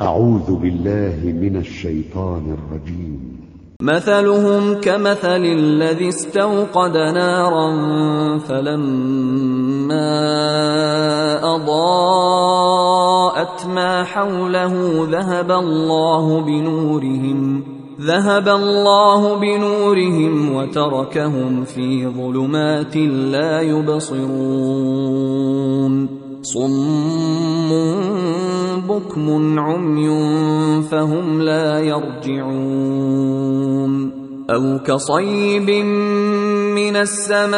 أعوذ بالله من الشيطان الرجيم. مثلهم كمثل الذي استوقد نارا فلما أضاءت ما حوله ذهب الله بنورهم ذهب الله بنورهم وتركهم في ظلمات لا يبصرون. صم بكم عمي فهم لا يرجعون أو كصيب من السماء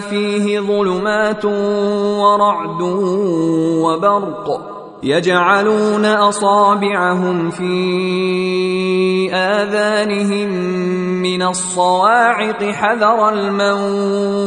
فيه ظلمات ورعد وبرق يجعلون أصابعهم في آذانهم من الصواعق حذر الموت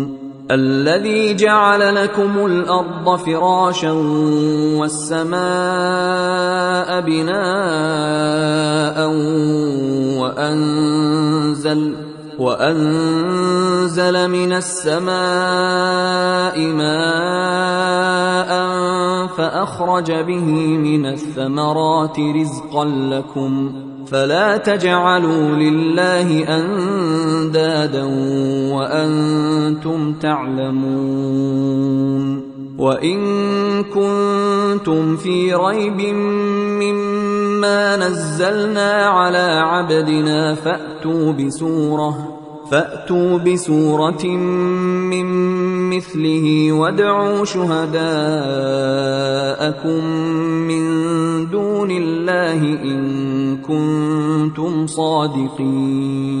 الذي جعل لكم الأرض فراشا والسماء بناء وانزل وأنزل من السماء ماء فأخرج به من الثمرات رزقا لكم فلا تجعلوا لله أندادا وأنتم تعلمون وإن كنتم في ريب مما نزلنا على عبدنا فأتوا بسورة فأتوا بسورة من مثله وادعوا شهداءكم من دون الله إن كنتم صادقين